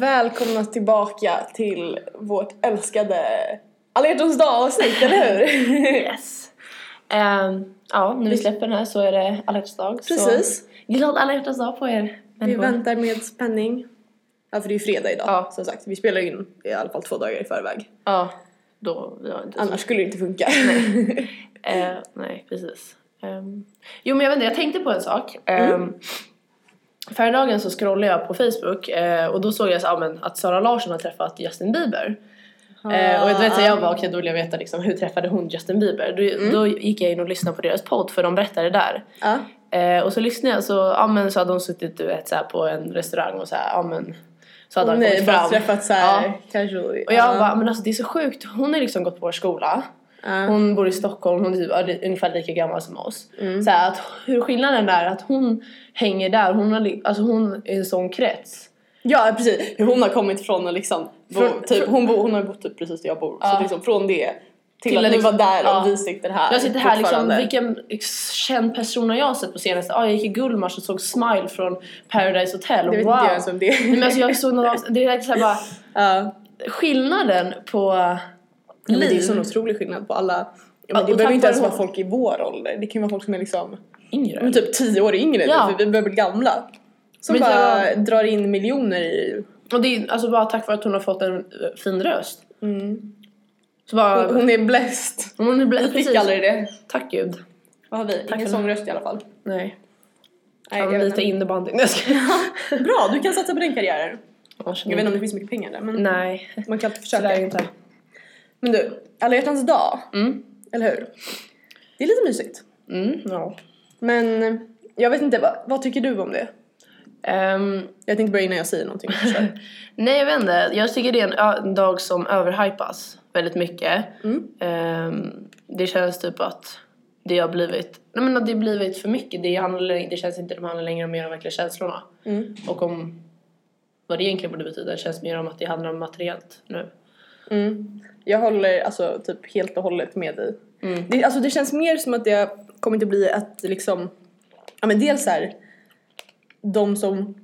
Välkomna tillbaka till vårt älskade alla hjärtans dag avsnitt, eller hur? Yes. Ehm, ja, när vi släpper den här så är det alla hjärtans dag. Precis. Så glad alla hjärtans dag på er Vi människor. väntar med spänning. Ja, för det är ju fredag idag, Ja. som sagt. Vi spelar in i alla fall två dagar i förväg. Ja, då... Ja. Annars skulle det inte funka. Eh, nej, precis. Ehm, jo, men jag vet inte, jag tänkte på en sak. Mm. Förra så scrollade jag på Facebook eh, och då såg jag så, ja, men, att Sara Larsson har träffat Justin Bieber. Eh, och du vet så jag bara, okej då vill jag veta liksom, hur träffade hon Justin Bieber? Då, Mm. då gick jag in och lyssnade på deras podd för de berättade där. ja. Eh, och så lyssnade jag så, ja men så hade hon suttit du vet så här, på en restaurang och så här, ja men så hade han Nej, kommit bara fram. träffat såhär Ja. casually. Och jag bara, men alltså det är så sjukt, hon har liksom gått på vår skola. Ja. Hon bor i Stockholm, hon är typ, är ungefär lika gammal som oss. Mm. Så här, att hur skillnaden är att hon hänger där, hon, har, alltså hon är en sån krets. Ja precis, hur hon har kommit från att liksom, bo, Från- typ, från- hon, bo, hon har bott typ precis där jag bor. Ja. Så liksom från det till, Till att att ni liksom- var där ja. och vi sitter här Jag sitter här liksom, vilken känd person har jag sett på senaste? Ja, jag gick i Gullmars och såg Smile från Paradise Hotel. Det vet wow! inte jag ens om det är. Men alltså jag såg avsnitt- det är så här bara Ja. skillnaden på Ja, men det är liv. sån otrolig skillnad på alla. Men det behöver inte ens vara folk i vår ålder. Det kan vara folk som är liksom yngre. men typ tio år yngre Ja. nu för vi börjar bli gamla. Som Men bara så- drar in miljoner i... Och det är alltså bara tack vare att hon har fått en eh, fin röst. Mm. Så bara... Hon, hon är blessed. hon är blä- Vi fick aldrig det. Tack gud. Vad har vi? för Ingen sångröst i alla fall. Nej. Nej, Kan jag lite innebandy. Nej, jag skojar. Bra, du kan satsa på den karriären. Jag Jag vet inte om det finns mycket pengar där men Nej. man kan alltid Sådär försöka. inte. Men du, alla hjärtans dag, Mm. eller hur? Det är lite mysigt. Mm, ja. Men jag vet inte, vad, vad tycker du om det? Ehm, Jag tänkte börja innan jag säger någonting. Nej jag vet inte. Jag tycker det är en, en dag som överhypas väldigt mycket. Mm. Ehm, det känns typ att det har blivit, nej men att det har blivit för mycket. Det, handlar, det känns inte det handlar längre om mer om verkliga känslorna. Mm. Och om vad det egentligen borde betyda. Det känns mer om att det handlar om materiellt nu. Mm. Jag håller alltså typ helt och hållet med dig. Mm. Det, alltså det känns mer som att det har kommit att bli att liksom, ja men dels här, de som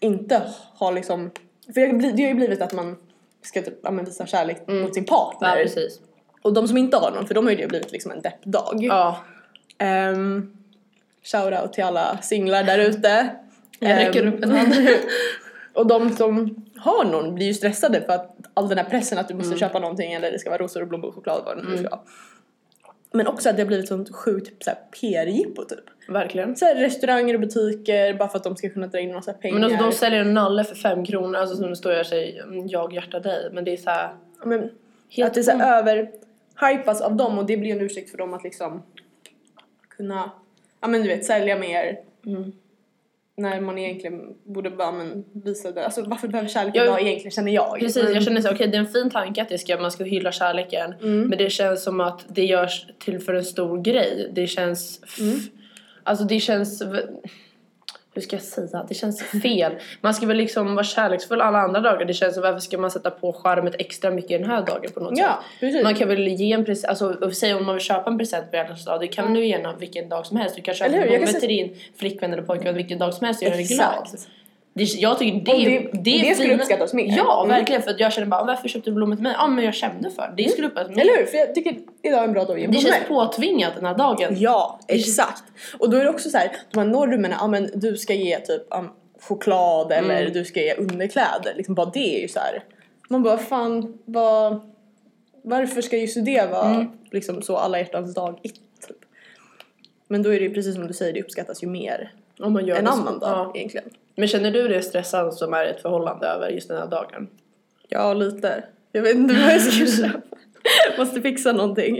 inte har liksom, för det har, blivit, det har ju blivit att man ska typ, ja, men visa kärlek mot sin partner. Mm. Ja precis. och de som inte har någon, för de har ju det blivit liksom en deppdag. Ja. Um, Shoutout till alla singlar där ute. Jag räcker Ehm, upp en hand. och de som har någon blir ju stressade för att all den här pressen att du måste köpa någonting eller det ska vara rosor och blommor och choklad vad det nu ska vara. Men också att det har blivit sånt sjukt så här, PR-jippo typ. Verkligen. Så här, restauranger och butiker bara för att de ska kunna dra in massa pengar. Men alltså, de säljer en nalle för fem kronor, alltså som det står jag säger mm, jag hjärtar dig. Men det är så här, men, att det är så här, över hypas av dem och det blir en ursäkt för dem att liksom kunna, ja men du vet sälja mer. Mm. När man egentligen borde bara men, visa det. Alltså varför behöver kärlek Jag- idag egentligen känner jag. Precis, Men- jag känner så okej det är en fin tanke att det ska, man ska hylla kärleken. Mm. Men det känns som att det görs till för en stor grej. Det känns, f- Mm. alltså det känns, v- hur ska jag säga? Det känns fel. Man ska väl liksom vara kärleksfull alla andra dagar. Det känns som varför ska man sätta på skärmet extra mycket den här dagen på något Ja, sätt? precis. Man kan väl ge en present, alltså säg om man vill köpa en present på hjärtans dag, det kan du gärna vilken dag som helst. Du kan köpa blommor till din flickvän eller pojkvän vilken dag som helst och göra dig glad. Det, jag tycker det, Och det, det- det, skulle uppskattas mer. Ja, Mm. verkligen. För att jag känner bara, varför köpte du blommor till mig? Ja, men jag kände för det. Det skulle uppskattas mer. Eller hur? För jag tycker idag är en bra dag att ge Det känns påtvingat den här dagen. Ja, exakt. Och då är det också så här, de här normerna, ja men du ska ge typ um, choklad eller Mm. du ska ge underkläder. Liksom bara det är ju så här. Man bara fan, vad, varför ska just det vara Mm. liksom så alla hjärtans dag it, typ. Men då är det ju precis som du säger, det uppskattas ju mer Om man gör en annan dag Ja. egentligen. Men känner du det stressande som är ett förhållande över just den här dagen? Ja, lite. Jag vet inte vad jag ska köpa. Måste fixa någonting.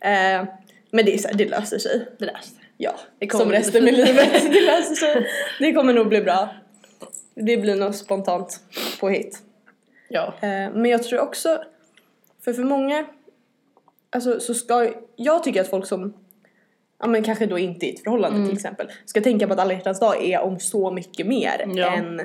Eh, men det är så här, det löser sig. Det där. Ja, Det som resten med fint. livet. Det löser sig. Det kommer nog bli bra. Det blir nog spontant påhitt. Ja. Eh, men jag tror också, för för många, alltså så ska, jag tycker att folk som, ja men kanske då inte i ett förhållande Mm. till exempel, ska tänka på att alla hjärtans dag är om så mycket mer Ja. än,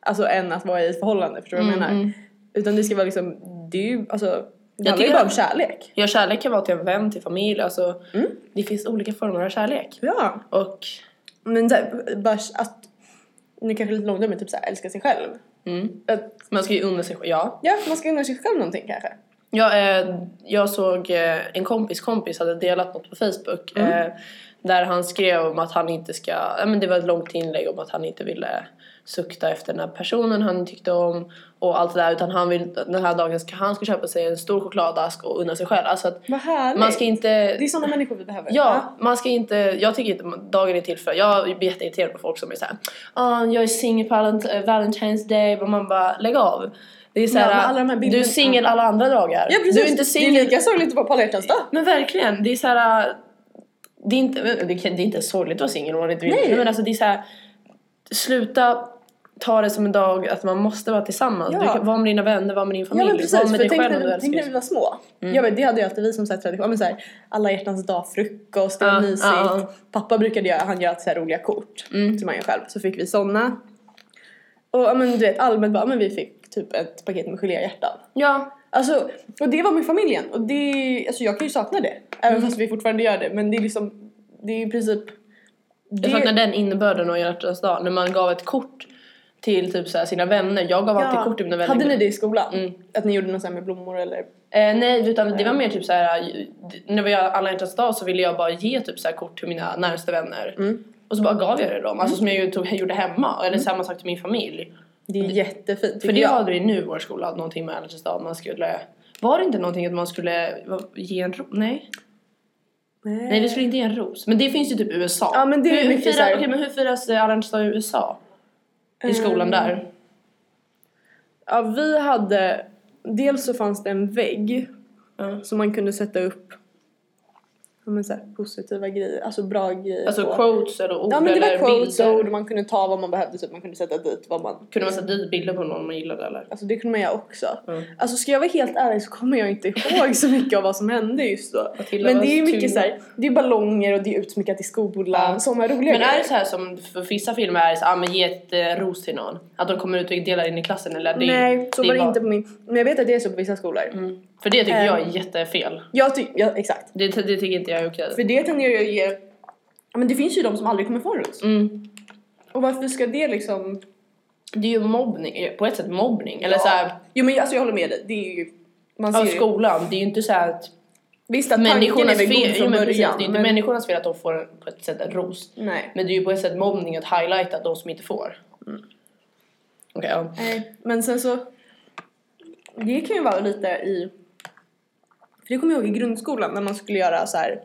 alltså än att vara i ett förhållande, förstår du vad jag Mm, menar? mm. Utan det ska vara liksom, det är ju, alltså, det Jag handlar ju bara om kärlek. Ja, kärlek kan vara till en vän, till familj, alltså Mm. det finns olika former av kärlek. Ja. Och Men här, bara att, nu kanske lite långt men typ så här, älska sig själv. Mm. Att, Man ska ju unna sig själv, ja. ja, man ska unna sig själv någonting kanske. Jag, eh, jag såg eh, en kompis kompis hade delat något på Facebook eh, där han skrev om att han inte ska, ja men det var ett långt inlägg om att han inte ville sukta efter den här personen han tyckte om och allt det där utan han vill, den här dagen ska han ska köpa sig en stor chokladask och unna sig själv. Alltså att man ska inte Det är sådana människor vi behöver. Ja, man ska inte, jag tycker inte dagen är till för, jag blir jätteirriterad på folk som är såhär ah, jag är singel på Valent- eh, Valentine's Day och man bara lägg av. Det är såhär, Ja, du är singel alla andra dagar. Ja precis, Du är inte det är singel. lika sorgligt att vara på alla dag. Men verkligen, det är såhär, det är inte, det är inte sorgligt att vara singel om man inte vill. Nej. Men alltså det är såhär, sluta ta det som en dag att man måste vara tillsammans. Ja. Du kan vara med dina vänner, vara med din Ja familj, men precis, vara med dig tänk själv du när, älskar tänk när vi var små. Ja men det hade ju alltid vi som så tradition, ja, men så här, alla hjärtans dag frukost, det var Ja, mysigt. ja, ja. Pappa brukade göra, han gör så roliga kort Mm. han gör själv. Så fick vi såna. Och ja, men du vet allmänt bara, men vi fick typ ett paket med geléhjärtan. Ja, Alltså, och det var med familjen och det, alltså jag kan ju sakna det. Även fast vi fortfarande gör det men det är liksom, det är i princip Jag det- saknar den innebörden av hjärtans dag, när man gav ett kort till typ så sina vänner. Jag gav alltid kort till mina vänner. Hade ni det i skolan? Mm. Att ni gjorde något så med blommor eller? Eh, nej, utan det var mer typ så här. när vi hade alla hjärtans dag så ville jag bara ge typ så kort till mina närmaste vänner. Mm. Och så bara gav jag det dem, alltså som jag tog, gjorde hemma. Eller samma sak till min familj. Det är jättefint För det jag. hade vi nu i vår skola, någonting med dag. Man skulle, var det inte någonting att man skulle ge en ros? Nej. Nej, vi skulle inte ge en ros. Men det finns ju typ i USA. Ja, men det är hur, mycket firar, okej, men hur firas eh, dag i USA? I skolan Ehm, där? Ja, vi hade... Dels så fanns det en vägg Ja. som man kunde sätta upp men så här, positiva grejer, alltså bra grejer Alltså på. quotes eller ord Ja men det var quotes bilder. och ord, man kunde ta vad man behövde att man kunde sätta dit vad man... Kunde man sätta dit bilder på någon man gillade eller? Alltså det kunde man göra också. Mm. Alltså ska jag vara helt ärlig så kommer jag inte ihåg så mycket av vad som hände just då. Men det är ju mycket så här, det är ballonger och det är utsmyckat i skolan, Ja. sådana roliga Men är grejer. det så här som för vissa filmer är det så ah, men ge ett eh, ros till någon? Att de kommer ut och delar in i klassen eller? Det, Nej, så det var det inte på min. Men jag vet att det är så på vissa skolor. Mm. För det tycker jag är jättefel. Jag tycker, ja exakt. Det, det tycker inte jag är okej. För det tenderar ju att ge, men det finns ju de som aldrig kommer få en. Mm. Och varför ska det liksom... Det är ju mobbning, på ett sätt mobbning. Eller Ja. så här, Jo men alltså jag håller med dig, det är ju... Man ser av ju, skolan. Det är ju inte så här att visst att tanken är fel, från men precis, början. det är inte men, människornas fel att de får på ett sätt en ros. nej. Men det är ju på ett sätt mobbning att highlighta de som inte får. Mm. Okej, ja. nej. Men sen så... Det kan ju vara lite i... För det kommer jag ihåg i grundskolan när man skulle göra så här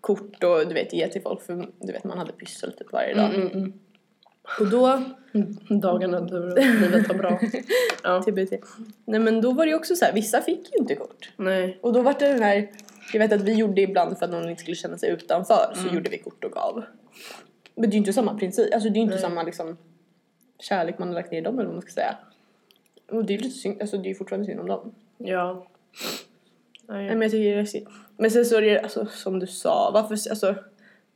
kort och du vet ge till folk för du vet man hade pyssel typ varje dag. Mm, mm, mm. Och då Dagarna då livet var bra. Ja. TBT. Nej men då var det ju också så här, vissa fick ju inte kort. Nej. Och då var det den här, jag vet att vi gjorde ibland för att någon inte skulle känna sig utanför Mm. så gjorde vi kort och gav. Men det är ju inte samma princip, alltså det är ju inte Nej. samma liksom kärlek man har lagt ner i dem eller vad man ska säga. Och det är ju lite synd, alltså det är ju fortfarande synd om dem. Ja. Nej. Men jag tycker det är läskigt. Men sen så är det alltså som du sa, varför, alltså,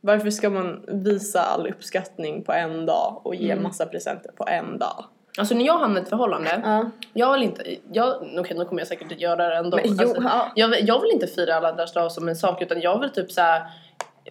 varför ska man visa all uppskattning på en dag och ge Mm. massa presenter på en dag? Alltså när jag hamnade i ett förhållande, Ja. jag vill inte, jag, okej nu kommer jag säkert göra det ändå. Men jo, alltså, ja. jag, vill- jag vill inte fira alla hjärtans dag som en sak utan jag vill typ såhär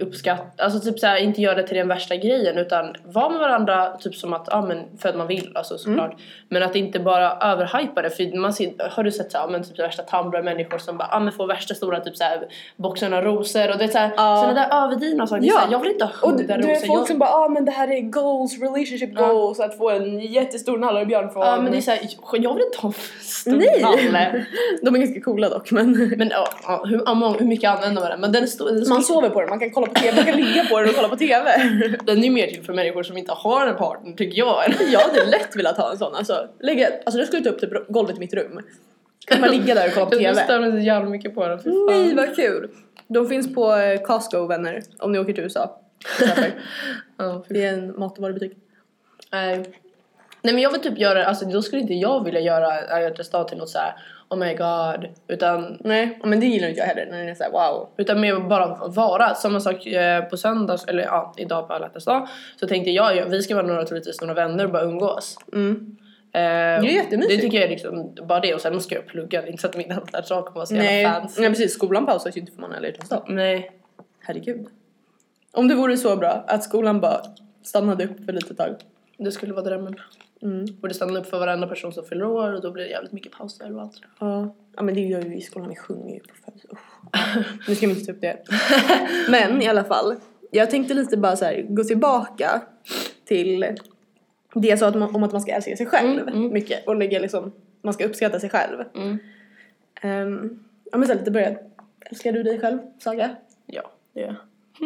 uppskatta, alltså typ såhär inte göra det till den värsta grejen utan vara med varandra typ som att, ja men för att man vill alltså såklart. Mm. Men att inte bara överhypa det för man ser, har du sett såhär, men typ värsta Tumblr-människor som bara, ja men får värsta stora typ såhär boxarna rosor och det är såhär, Ja. sådana där överdrivna saker. Ja. Ja. jag vill inte ha du, hundra du är rosor. folk Jag- som bara ah men det här är goals, relationship Ja. goals, att få en jättestor nallebjörn från... Ja men det är såhär, jag vill inte ha en stor Nej! nalle. De är ganska coola dock men Men ja, ja hur, ja, hur mycket använder man den? Men den, stor, den, man sover på den, man kan kolla på TV, man kan ligga på den och kolla på TV. den är ju mer till för människor som inte har en partner tycker jag. Jag hade lätt velat ha en sån alltså. Lägga, alltså jag skulle ta upp typ golvet i mitt rum. Kan man ligga där och kolla på Jag TV? stör mig så jävla mycket på den. Nej vad kul! De finns på eh, Costco vänner, om ni åker till USA. Det är en matvarubutik. Nej. Nej men jag vill typ göra, alltså då skulle inte jag vilja göra dag till något såhär oh my god. Utan, Nej, men det gillar inte jag heller när det är såhär wow. utan mer bara vara. Samma sak eh, på söndags, eller ja idag på alla dag. Så tänkte jag, ja, vi ska vara några troligtvis några vänner och bara umgås. Mm. Eh, Det är jättemysigt. Det tycker jag är liksom bara det och sen måste jag plugga. Det är inte så att min dag kommer vara så Nej, jävla fancy. nej precis, skolan pausas ju inte för man har alla hjärtans dag. Nej. Herregud. Om det vore så bra att skolan bara stannade upp för lite tag. Det skulle vara drömmen. Mm. Borde stanna upp för varenda person som fyller år och då blir det jävligt mycket pauser och allt. Ja. ja men det gör vi i skolan, vi sjunger ju på födelsedag. Nu ska vi inte ta upp det. Men i alla fall, jag tänkte lite bara så här, gå tillbaka till det jag sa att man, om att man ska älska sig själv Mm, mm. mycket och lägga liksom, man ska uppskatta sig själv. Mm. Um, ja men så här, lite börja, älskar du dig själv Saga? Ja, det gör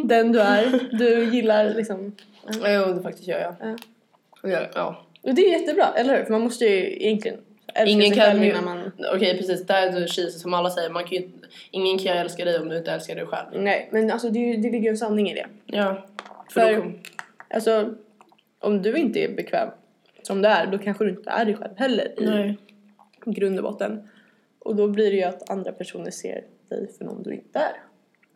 Den du är, du gillar liksom, jag. Jo, det faktiskt gör jag. Ja. Ja. ja. Och det är jättebra, eller hur? För man måste ju egentligen älska Ingen sig kan själv innan man Okej precis, där är du cheesy som alla säger. Man kan ju, ingen kan älska dig om du inte älskar dig själv. Nej, men alltså det, är det ligger ju en sanning i det. Ja. För, För- då Alltså, om du inte är bekväm som du är, då kanske du inte är dig själv heller i nej. grund och botten. Och då blir det ju att andra personer ser dig för någon du inte är.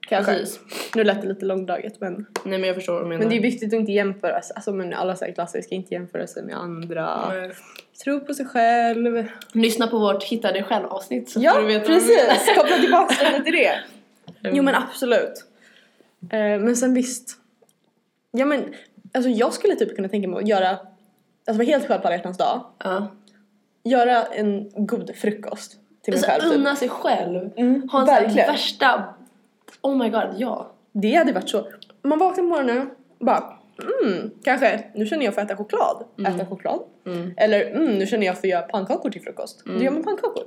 Kanske. Precis. Nu lät det lite långdraget men, Nej men jag förstår vad du menar. men det är viktigt att inte jämföra sig. Alltså men alla säger klasser ska inte jämföra sig med andra. Nej. Tro på sig själv. Lyssna på vårt Hitta dig själv avsnitt så får Ja, du veta vad precis! Koppla tillbaka lite till det. menar. Jo men absolut. Eh, men sen visst. Ja men, alltså jag skulle typ kunna tänka mig att göra, alltså vara helt själv på alla hjärtans dag. Ja. Göra en god frukost till mig själv Alltså, typ. unna sig själv. Mm, ha en här verkligen. värsta... Oh my god, ja. Det hade varit så. Man vaknar på morgonen och bara mm, kanske nu känner jag för att äta choklad. Äta choklad. Mm. Eller mm, nu känner jag för att göra pannkakor till frukost. Då gör man pannkakor.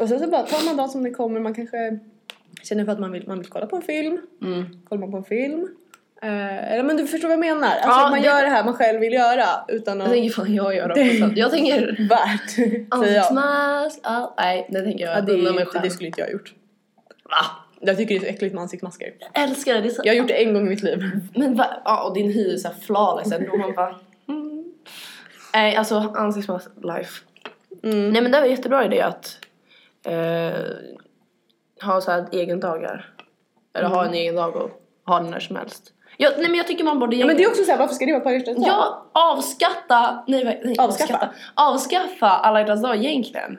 Och sen så bara tar man dagen som det kommer. Man kanske känner för att man vill, man vill kolla på en film. Mm. Kollar man på en film. Eh, eller men du förstår vad jag menar. Alltså Ja, att man det- gör det här man själv vill göra utan Jag att... tänker fan jag gör också. Jag tänker... Värt, jag. Ansiktsmask, all... Nej, det tänker jag. Ja, det, det, själv. det skulle inte jag ha gjort. Va? Jag tycker det är så äckligt med ansiktsmasker. Jag älskar det. det så... Jag har gjort det en gång i mitt liv. Men va? Ja, och din hy är såhär flawless och man bara... Mm. Nej, alltså ansiktsmask life. Mm. Nej men det var en jättebra idé att eh, ha så här egen dagar. Eller ha en egen dag och ha den när som helst. Jag, nej men jag tycker man borde Ja men det är också såhär, varför ska det vara på dag? Ja, avskatta, nej, nej Avskaffa. avskaffa alla hjärtans dag egentligen.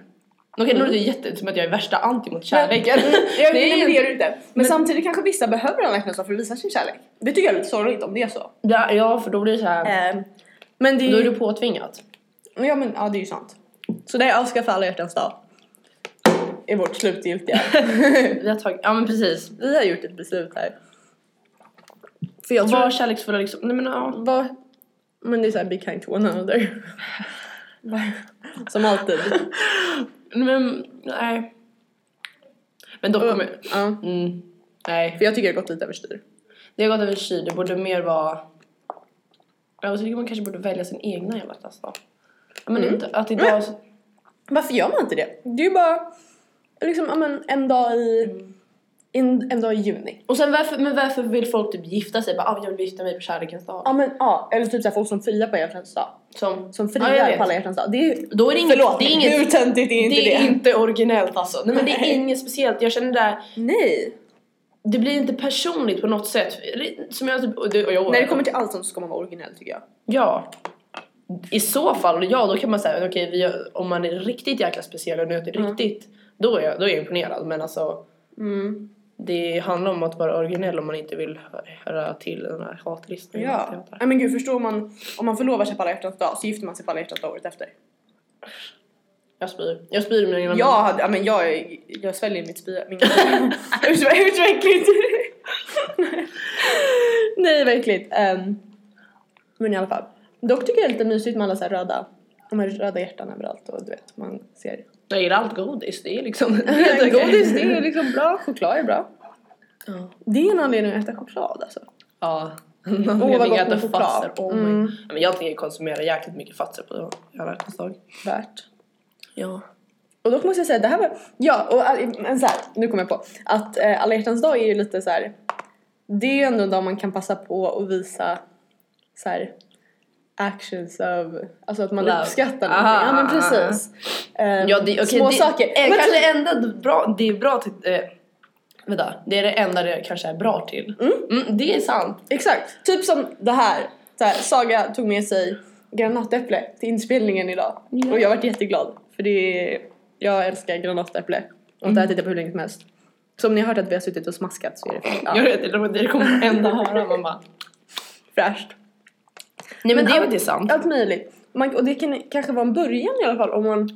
Okej nu låter det jätte som att jag är värsta anti mot kärleken. Mm. Jag, nej, men det inte- är du inte. Men, samtidigt kanske vissa behöver alla hjärtans dag för att visa sin kärlek. Det tycker jag är lite sorgligt om det är så. Ja, ja för då blir det så här. Eh, men det då är du påtvingat. Ja men ja det är ju sant. Så det är avskaffa alla hjärtans dag. Är vårt slutgiltiga. Vi har tagit, ja men precis. Vi har gjort ett beslut här. För jag Och tror... var kärleksfulla liksom. Nej men ja. Vad? Men det är såhär be kind to one another. Som alltid. Men nej. Men dock kommer... Ja. Mm, nej. För jag tycker det har gått lite överstyr. Det har gått överstyr. Det borde mer vara... Jag tycker man kanske borde välja sin egna jävla klass då. Men Mm. inte att idag... så- Varför gör man inte det? Det är ju bara liksom, ja, men en dag i... En, en dag i juni. Och sen varför, men varför vill folk typ gifta sig? Bara, ah, jag vill gifta mig på kärlekens dag. Ja men ja, eller typ såhär folk som friar på hjärtans dag. Som, Som Ja, friar vet. på alla hjärtans dag. Det är ju... Då är det inget... Förlåt, det är inget, hur töntigt är inte det? det är inte originellt alltså. Nej men det är inget speciellt. Jag känner där, Nej! det blir inte personligt på något sätt. Som jag typ, och det, och jag, När det kommer till allt sånt så ska man vara originell tycker jag. Ja. I så fall, ja då kan man säga okej vi gör- om man är riktigt jäkla speciell och nötig Mm. riktigt, då är, jag, då är jag imponerad. Men alltså Mm. Det handlar om att vara originell om man inte vill hö- höra till den här hatlistan. Ja. Nej men gud förstår man, om man förlovar sig på alla hjärtans dag så gifter man sig på alla hjärtans dag året efter. Jag spyr. Jag spyr mina Jag hade, ja men jag, jag sväljer mitt spya, min Usch vad äckligt! Nej vad äckligt. Ehm, men i alla fall. Dock tycker jag det är lite mysigt med alla så röda, de här röda hjärtan överallt och du vet man ser. Jag gillar allt godis, det är liksom... Godis det är liksom bra, choklad är bra. Ja. Det är en anledning att äta choklad alltså. Ja. vad Åh gott vad med äta choklad. Oh Mm. Men jag tänker konsumera jäkligt mycket fatser på alla hjärtans dag. Värt. Ja. Och då måste jag säga, det här var, ja och men så här, nu kommer jag på att eh, alla hjärtans dag är ju lite så här. det är ju ändå en dag man kan passa på att visa så här actions of, alltså att man Love. uppskattar Aha, någonting. Ja men aha, precis. Ehm, Ja, det, okay, små det, saker. Eh, Men kanske typ- enda bra, det är bra till, eh, vänta, det är det enda det kanske är bra till. Mm. det är sant. Exakt, typ som det här. Så här Saga tog med sig granatäpple till inspelningen idag. Ja. Och jag varit jätteglad. För det är, jag älskar granatäpple. Och ätit det på hur länge som helst. Så om ni har hört att vi har suttit och smaskat så är det för, ja. Jag vet det kommer enda höra man bara. Fräscht. Nej men, det är allt- faktiskt sant. Allt möjligt. Man, och det kan kanske vara en början i alla fall om man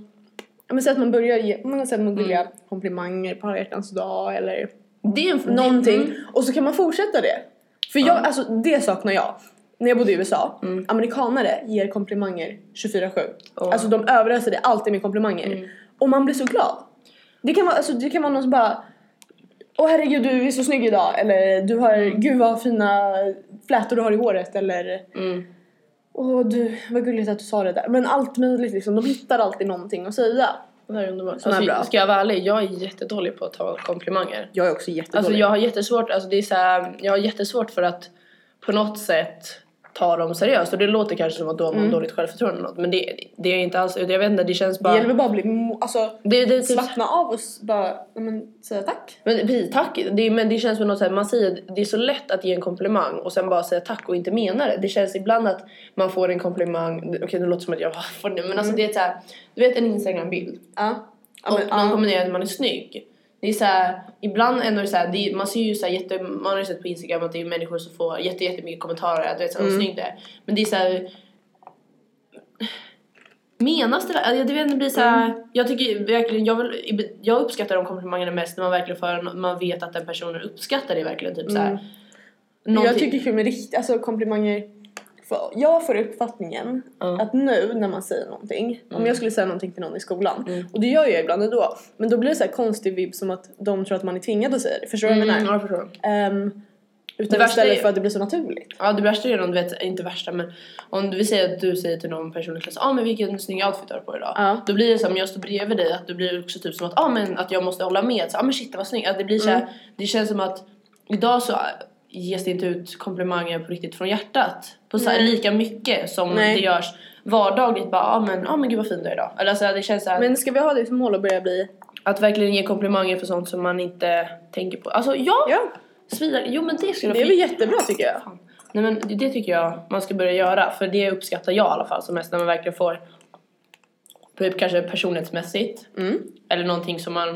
men säg att man börjar ge, man säger att man vill Mm. ge komplimanger på alla hjärtans dag eller Det är en någonting Mm. och så kan man fortsätta det. För jag, alltså det saknar jag. När jag bodde i USA, amerikanare ger komplimanger 24-7. Ja. Alltså de överöser det alltid med komplimanger. Och man blir så glad. Det kan vara, alltså, det kan vara någon som bara Åh herregud du är så snygg idag eller du har, gud vad fina flätor du har i håret eller Mm. Åh du, vad gulligt att du sa det där. Men allt möjligt liksom, de hittar alltid någonting att säga. Det här är underbart. Som är Alltså, bra. Ska jag vara ärlig, jag är jättedålig på att ta komplimanger. Jag är också jättedålig. Alltså jag har jättesvårt, alltså det är så här, jag har jättesvårt för att på något sätt ta dem seriöst och det låter kanske som att då har man dåligt självförtroende eller något men det, det är inte alls, jag vet inte det känns det bara... gäller väl bara att bli, alltså det, det typ, slappna av och bara, men säga tack. men precis, tack. Det, men det känns som något så här, man säger, det är så lätt att ge en komplimang och sen bara säga tack och inte mena det. Det känns ibland att man får en komplimang, okej det låter som att jag får det men alltså det är så här, du vet en instagrambild Ja. ja och men, någon kommenterar att man är snygg. Det är så här, ibland ändå det så här, det man ser ju så här jätte, man har ju sett på instagram att det är människor som får jätte, jättemycket kommentarer, du vet så här, Mm. snygg det. Men det är så här. Menas det där? Jag vet inte, det blir så här, Mm. jag tycker verkligen, jag, vill, jag uppskattar de komplimangerna mest när man verkligen får, man vet att den personen uppskattar det verkligen typ så här. Mm. Jag tycker kul med rikt, alltså komplimanger. För jag får uppfattningen Ja. att nu när man säger någonting, om jag skulle säga någonting till någon i skolan, Mm. och det gör jag ibland ändå, men då blir det så här konstig vibb som att de tror att man är tvingad att säga det. Förstår du vad jag mm, menar? ja, förstår. Det utan värsta istället är- för att det blir så naturligt. Ja det värsta är om du vet, inte värsta men om vi säger att du säger till någon person i klassen ah, men vilken snygg outfit har du på idag. Ja. Då blir det som jag står bredvid dig att det blir också typ som att ah, men att jag måste hålla med. Så, ah, men shit vad snygg. Att det blir så här, det känns som att idag så ges det inte ut komplimanger på riktigt från hjärtat. På så här, lika mycket som Nej. det görs vardagligt. Bara ah, men, ah, men gud vad fin du är idag. Eller alltså, det känns så här, Men ska vi ha det som mål att börja bli... att verkligen ge komplimanger för sånt som man inte tänker på. Alltså ja! Ja, Svida, jo men det skulle det är väl jättebra tycker jag. Fan. Nej men det tycker jag man ska börja göra för det uppskattar jag i alla fall som mest när man verkligen får typ kanske personlighetsmässigt Mm. eller någonting som man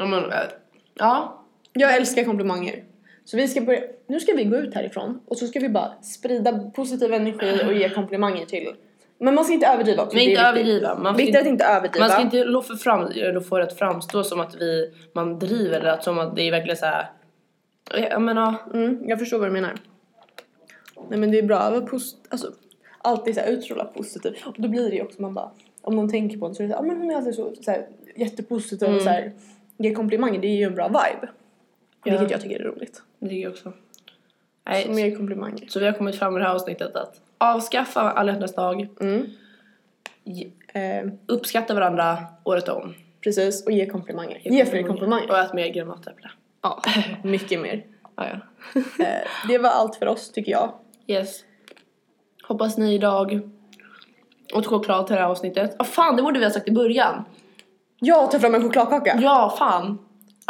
äh, ja Jag älskar komplimanger. Så vi ska börja, nu ska vi gå ut härifrån och så ska vi bara sprida positiv energi och ge komplimanger till. Men man ska inte överdriva också. men inte överdriva man ska att inte överdriva. man ska inte för fram, få det att framstå som att vi man driver eller att som att det är verkligen så här. jag menar Mm, jag förstår vad du menar. Nej men det är bra att vara post- alltså, alltid så här utstråla positivt. Och då blir det ju också man bara, om någon tänker på en så är det så här, ah, men hon är alltid så, så här, jättepositiv och Mm. så här, ger komplimanger. Det är ju en bra vibe. Ja. Vilket jag tycker är roligt. det tycker jag också. Så Nej, mer komplimanger. så vi har kommit fram i det här avsnittet att avskaffa alla hjärtans dag, Mm. ge- Eh, uppskatta varandra året om. precis, och ge komplimanger. Ge fler komplimanger. Och ät mer granatäpple. Ja, mycket mer. Ja, ja. Eh, det var allt för oss tycker jag. Yes. Hoppas ni idag åt choklad till det här avsnittet. Ja fan, det borde vi ha sagt i början. Jag tar fram en chokladkaka. Ja, fan.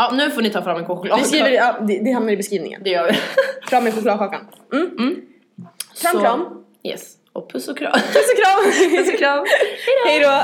Ja, nu får ni ta fram en choklad. Vi skriver, ja, det, det hamnar i beskrivningen. Det gör vi. Fram med chokladkakan. Mm. Kram Så- kram. Yes. Och puss och kram. Puss och kram. puss och kram. Hej då.